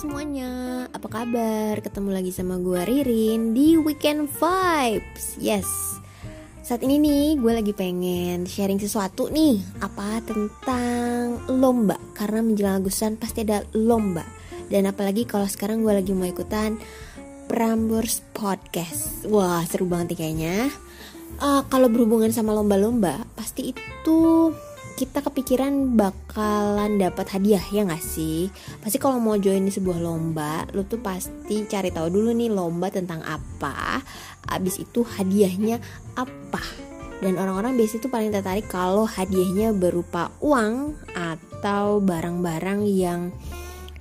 semuanya, apa kabar? Ketemu lagi sama gue Ririn di Weekend Vibes. Yes, saat ini nih gue lagi pengen sharing sesuatu nih. Apa tentang lomba? Karena menjelang Agustusan pasti ada lomba. Dan apalagi kalau sekarang gue lagi mau ikutan Prambors Podcast. Wah seru banget nih kayaknya. Uh, Kalau berhubungan sama lomba-lomba Pasti itu kita kepikiran bakalan dapat hadiah ya nggak sih? Pasti kalau mau join di sebuah lomba, lu tuh pasti cari tahu dulu nih lomba tentang apa, abis itu hadiahnya apa. Dan orang-orang biasanya tuh paling tertarik kalau hadiahnya berupa uang atau barang-barang yang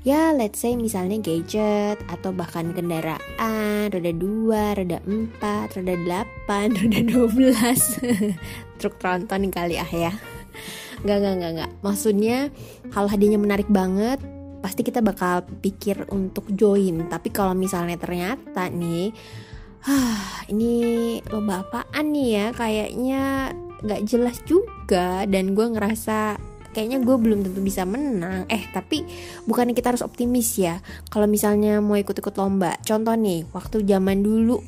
ya let's say misalnya gadget atau bahkan kendaraan roda 2, roda 4, roda 8, roda 12 truk tronton kali ah ya Gak, gak, gak, gak. Maksudnya kalau hadiahnya menarik banget, pasti kita bakal pikir untuk join. Tapi kalau misalnya ternyata nih, ah ini lomba apaan nih ya? Kayaknya gak jelas juga dan gue ngerasa kayaknya gue belum tentu bisa menang eh tapi bukannya kita harus optimis ya kalau misalnya mau ikut-ikut lomba contoh nih waktu zaman dulu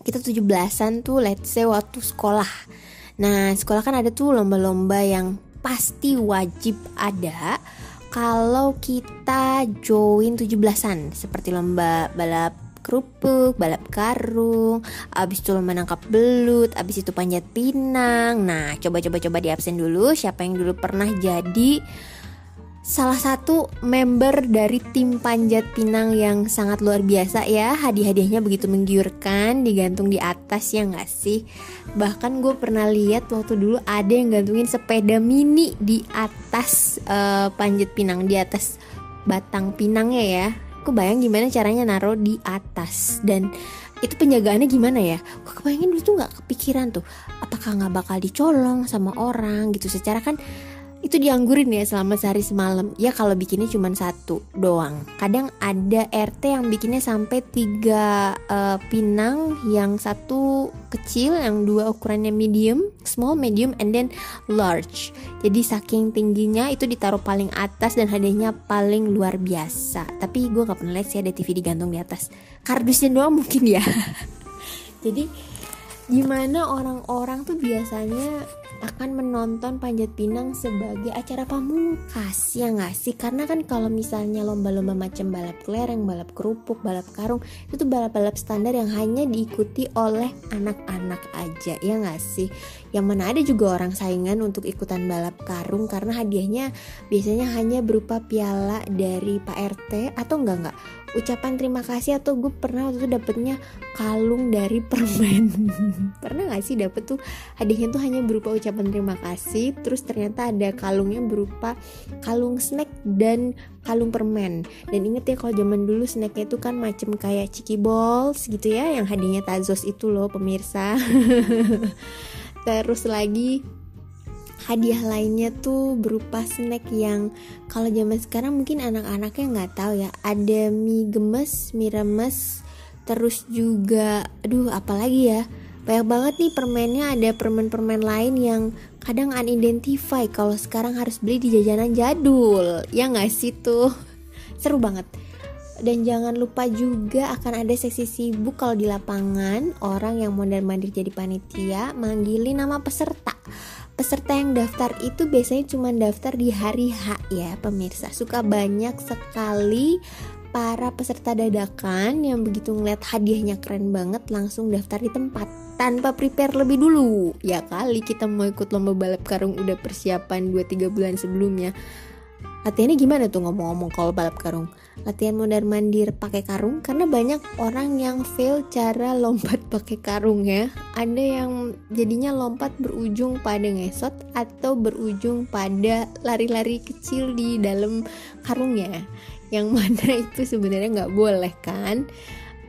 kita 17-an tuh let's say waktu sekolah Nah, sekolah kan ada tuh lomba-lomba yang pasti wajib ada kalau kita join 17-an seperti lomba balap kerupuk, balap karung, abis itu lomba nangkap belut, abis itu panjat pinang. Nah, coba-coba coba di absen dulu siapa yang dulu pernah jadi salah satu member dari tim panjat pinang yang sangat luar biasa ya. Hadiah-hadiahnya begitu menggiurkan digantung di atas ya nggak sih? Bahkan gue pernah lihat waktu dulu ada yang gantungin sepeda mini di atas uh, panjat pinang di atas batang pinangnya ya. Aku bayang gimana caranya naruh di atas? Dan itu penjagaannya gimana ya? Gue kebayangin dulu tuh nggak kepikiran tuh? Apakah nggak bakal dicolong sama orang gitu? Secara kan itu dianggurin ya selama sehari semalam. Ya kalau bikinnya cuma satu doang. Kadang ada RT yang bikinnya sampai tiga uh, pinang yang satu kecil yang dua ukurannya medium small medium and then large. Jadi saking tingginya itu ditaruh paling atas dan hadiahnya paling luar biasa. Tapi gue gak pernah lihat sih ada TV digantung di atas. Kardusnya doang mungkin ya. Jadi gimana orang-orang tuh biasanya akan menonton panjat pinang sebagai acara pamungkas ya nggak sih? Karena kan kalau misalnya lomba-lomba macam balap kelereng balap kerupuk balap karung itu balap-balap standar yang hanya diikuti oleh anak-anak aja ya nggak sih? Yang mana ada juga orang saingan untuk ikutan balap karung karena hadiahnya biasanya hanya berupa piala dari Pak RT atau enggak enggak ucapan terima kasih atau gue pernah waktu itu dapetnya kalung dari permen. Pernah gak sih dapet tuh? Hadiahnya tuh hanya berupa ucapan terima kasih terus ternyata ada kalungnya berupa kalung snack dan kalung permen. Dan inget ya kalau zaman dulu snacknya itu kan macem kayak ciki balls gitu ya yang hadiahnya tazos itu loh pemirsa. Terus lagi hadiah lainnya tuh berupa snack yang kalau zaman sekarang mungkin anak-anaknya nggak tahu ya. Ada mie gemes mie remes terus juga aduh apalagi ya? Banyak banget nih permennya ada permen-permen lain yang kadang unidentified kalau sekarang harus beli di jajanan jadul. Ya nggak sih tuh? Seru banget. Dan jangan lupa juga akan ada seksi sibuk kalau di lapangan orang yang mondar mandir jadi panitia manggilin nama peserta peserta yang daftar itu biasanya cuma daftar di hari H ya pemirsa. Suka banyak sekali para peserta dadakan yang begitu ngeliat hadiahnya keren banget langsung daftar di tempat tanpa prepare lebih dulu. Ya kali kita mau ikut lomba balap karung udah persiapan 2-3 bulan sebelumnya. Latihannya gimana tuh ngomong-ngomong kalau balap karung latihan mondar mandir pakai karung karena banyak orang yang fail cara lompat pakai karung ya. Ada yang jadinya lompat berujung pada ngesot atau berujung pada lari-lari kecil di dalam karungnya yang mana itu sebenarnya nggak boleh kan?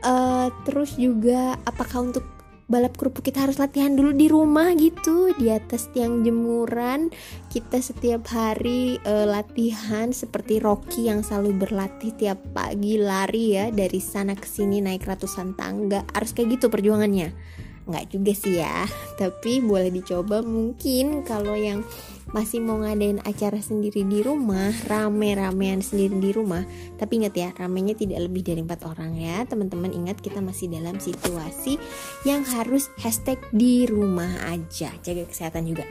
Uh, terus juga apakah untuk balap kerupuk kita harus latihan dulu di rumah gitu di atas tiang jemuran. Kita setiap hari uh, latihan seperti Rocky yang selalu berlatih tiap pagi lari ya dari sana ke sini naik ratusan tangga. Harus kayak gitu perjuangannya nggak juga sih ya tapi boleh dicoba mungkin kalau yang masih mau ngadain acara sendiri di rumah rame-ramean sendiri di rumah. Tapi ingat ya ramenya tidak lebih dari empat orang ya. Teman-teman ingat kita masih dalam situasi yang harus hashtag di rumah aja. Jaga kesehatan juga.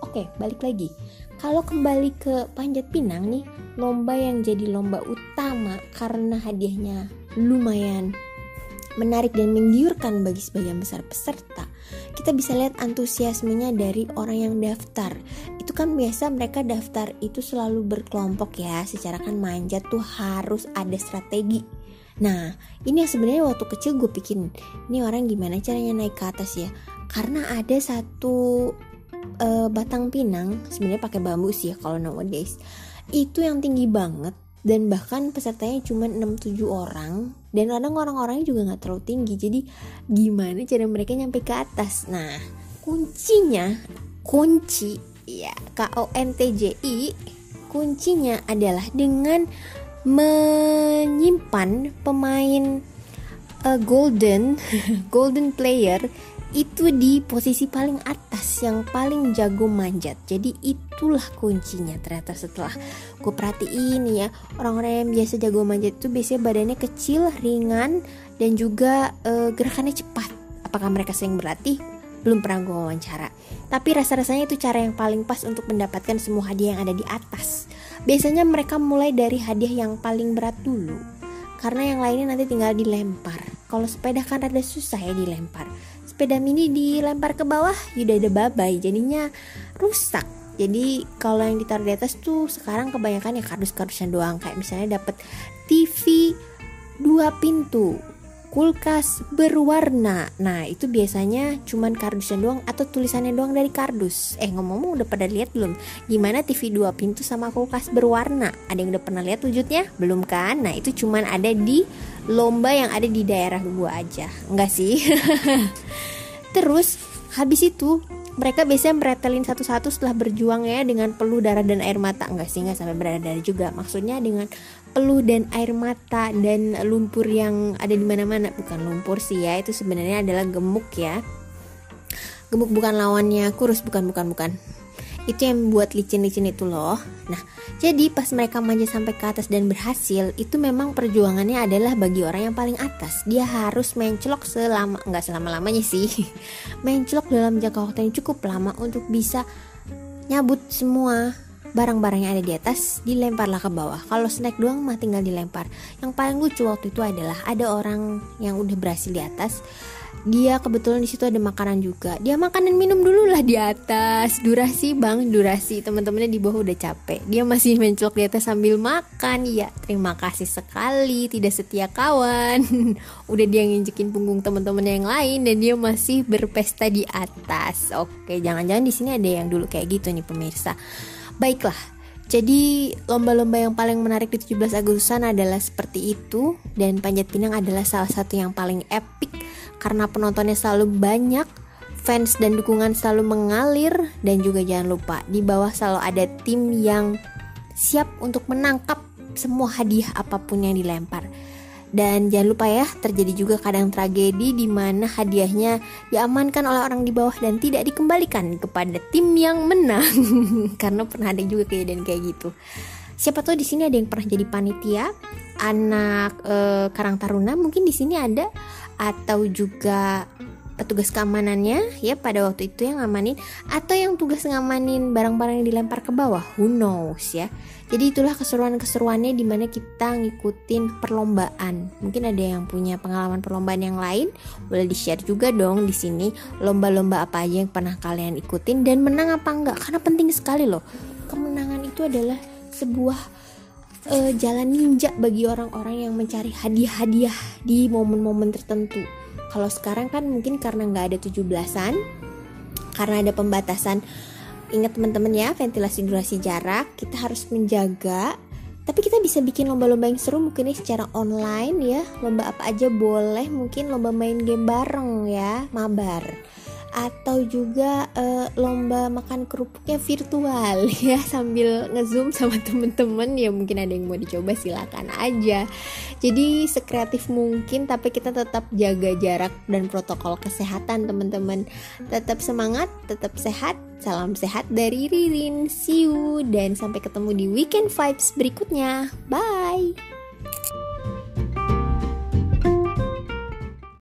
Oke balik lagi. Kalau kembali ke panjat pinang nih lomba yang jadi lomba utama karena hadiahnya lumayan menarik dan menggiurkan bagi sebagian besar peserta, kita bisa lihat antusiasmenya dari orang yang daftar. Itu kan biasa mereka daftar itu selalu berkelompok ya, secara kan manjat tuh harus ada strategi. Nah, ini yang sebenarnya waktu kecil gue pikirin, ini orang gimana caranya naik ke atas ya? Karena ada satu uh, batang pinang, sebenarnya pakai bambu sih ya kalau nowadays. Itu yang tinggi banget dan bahkan pesertanya cuma 6-7 orang. Dan kadang orang-orangnya juga nggak terlalu tinggi. Jadi gimana cara mereka nyampe ke atas? Nah kuncinya kunci ya K O N T J I kuncinya adalah dengan menyimpan pemain uh, golden golden player itu di posisi paling atas yang paling jago manjat. Jadi itulah kuncinya ternyata setelah gue perhatiin ya orang-orang yang biasa jago manjat itu biasanya badannya kecil ringan dan juga e, gerakannya cepat. Apakah mereka sering berlatih? Belum pernah gue wawancara. Tapi rasa-rasanya itu cara yang paling pas untuk mendapatkan semua hadiah yang ada di atas. Biasanya mereka mulai dari hadiah yang paling berat dulu karena yang lainnya nanti tinggal dilempar. Kalau sepeda kan rada susah ya dilempar. Sepeda mini dilempar ke bawah ya udah ada babai jadinya rusak. Jadi kalau yang ditaruh di atas tuh sekarang kebanyakan ya kardus-kardusan doang. Kayak misalnya dapat TV dua pintu kulkas berwarna. Nah itu biasanya cuman kardusan doang atau tulisannya doang dari kardus? Eh ngomong-ngomong udah pada lihat belum? Gimana TV dua pintu sama kulkas berwarna? Ada yang udah pernah lihat wujudnya? Belum kan? Nah itu cuman ada di lomba yang ada di daerah gua aja. Enggak sih? Terus habis itu mereka biasanya meretelin satu-satu setelah berjuang ya dengan peluh darah dan air mata. Enggak sih enggak sampai berdarah juga. Maksudnya dengan peluh dan air mata dan lumpur yang ada di mana-mana. Bukan lumpur sih ya itu sebenarnya adalah gemuk ya. Gemuk bukan lawannya kurus bukan bukan bukan itu yang buat licin-licin itu loh nah jadi pas mereka manja sampai ke atas dan berhasil itu memang perjuangannya adalah bagi orang yang paling atas dia harus menclok selama nggak selama lamanya sih menclok dalam jangka waktu yang cukup lama untuk bisa nyabut semua barang-barang yang ada di atas dilemparlah ke bawah. Kalau snack doang mah tinggal dilempar. Yang paling lucu waktu itu adalah ada orang yang udah berhasil di atas dia kebetulan di situ ada makanan juga. Dia makan dan minum dulu lah di atas. Durasi bang durasi. Teman-temannya di bawah udah capek. Dia masih mencolok di atas sambil makan. Ya terima kasih sekali. Tidak setia kawan. Udah dia nginjekin punggung teman-temannya yang lain dan dia masih berpesta di atas. Oke jangan-jangan di sini ada yang dulu kayak gitu nih pemirsa. Baiklah. Jadi lomba-lomba yang paling menarik di 17 Agustusan adalah seperti itu. Dan Panjat Pinang adalah salah satu yang paling epic karena penontonnya selalu banyak, fans dan dukungan selalu mengalir dan juga jangan lupa di bawah selalu ada tim yang siap untuk menangkap semua hadiah apa pun yang dilempar. Dan jangan lupa ya, terjadi juga kadang tragedi di mana hadiahnya diamankan oleh orang di bawah dan tidak dikembalikan kepada tim yang menang. Karena pernah ada juga kejadian kayak gitu. Siapa tahu di sini ada yang pernah jadi panitia, anak e, Karang Taruna mungkin di sini ada atau juga petugas keamanannya ya pada waktu itu yang ngamanin. Atau yang tugas ngamanin barang-barang yang dilempar ke bawah who knows ya. Jadi itulah keseruan-keseruannya di mana kita ngikutin perlombaan. Mungkin ada yang punya pengalaman perlombaan yang lain boleh di share juga dong di sini. Lomba-lomba apa aja yang pernah kalian ikutin dan menang apa enggak? Karena penting sekali loh. Kemenangan itu adalah sebuah uh, jalan ninja bagi orang-orang yang mencari hadiah-hadiah di momen-momen tertentu. Kalau sekarang kan mungkin karena nggak ada 17-an, karena ada pembatasan. Ingat teman-teman ya, ventilasi durasi jarak, kita harus menjaga. Tapi kita bisa bikin lomba-lomba yang seru mungkin secara online ya. Lomba apa aja boleh, mungkin lomba main game bareng ya, mabar atau juga uh, lomba makan kerupuknya virtual ya sambil ngezoom sama temen-temen ya mungkin ada yang mau dicoba silakan aja. Jadi sekreatif mungkin tapi kita tetap jaga jarak dan protokol kesehatan teman-teman tetap semangat tetap sehat salam sehat dari Ririn. See you dan sampai ketemu di weekend vibes berikutnya. Bye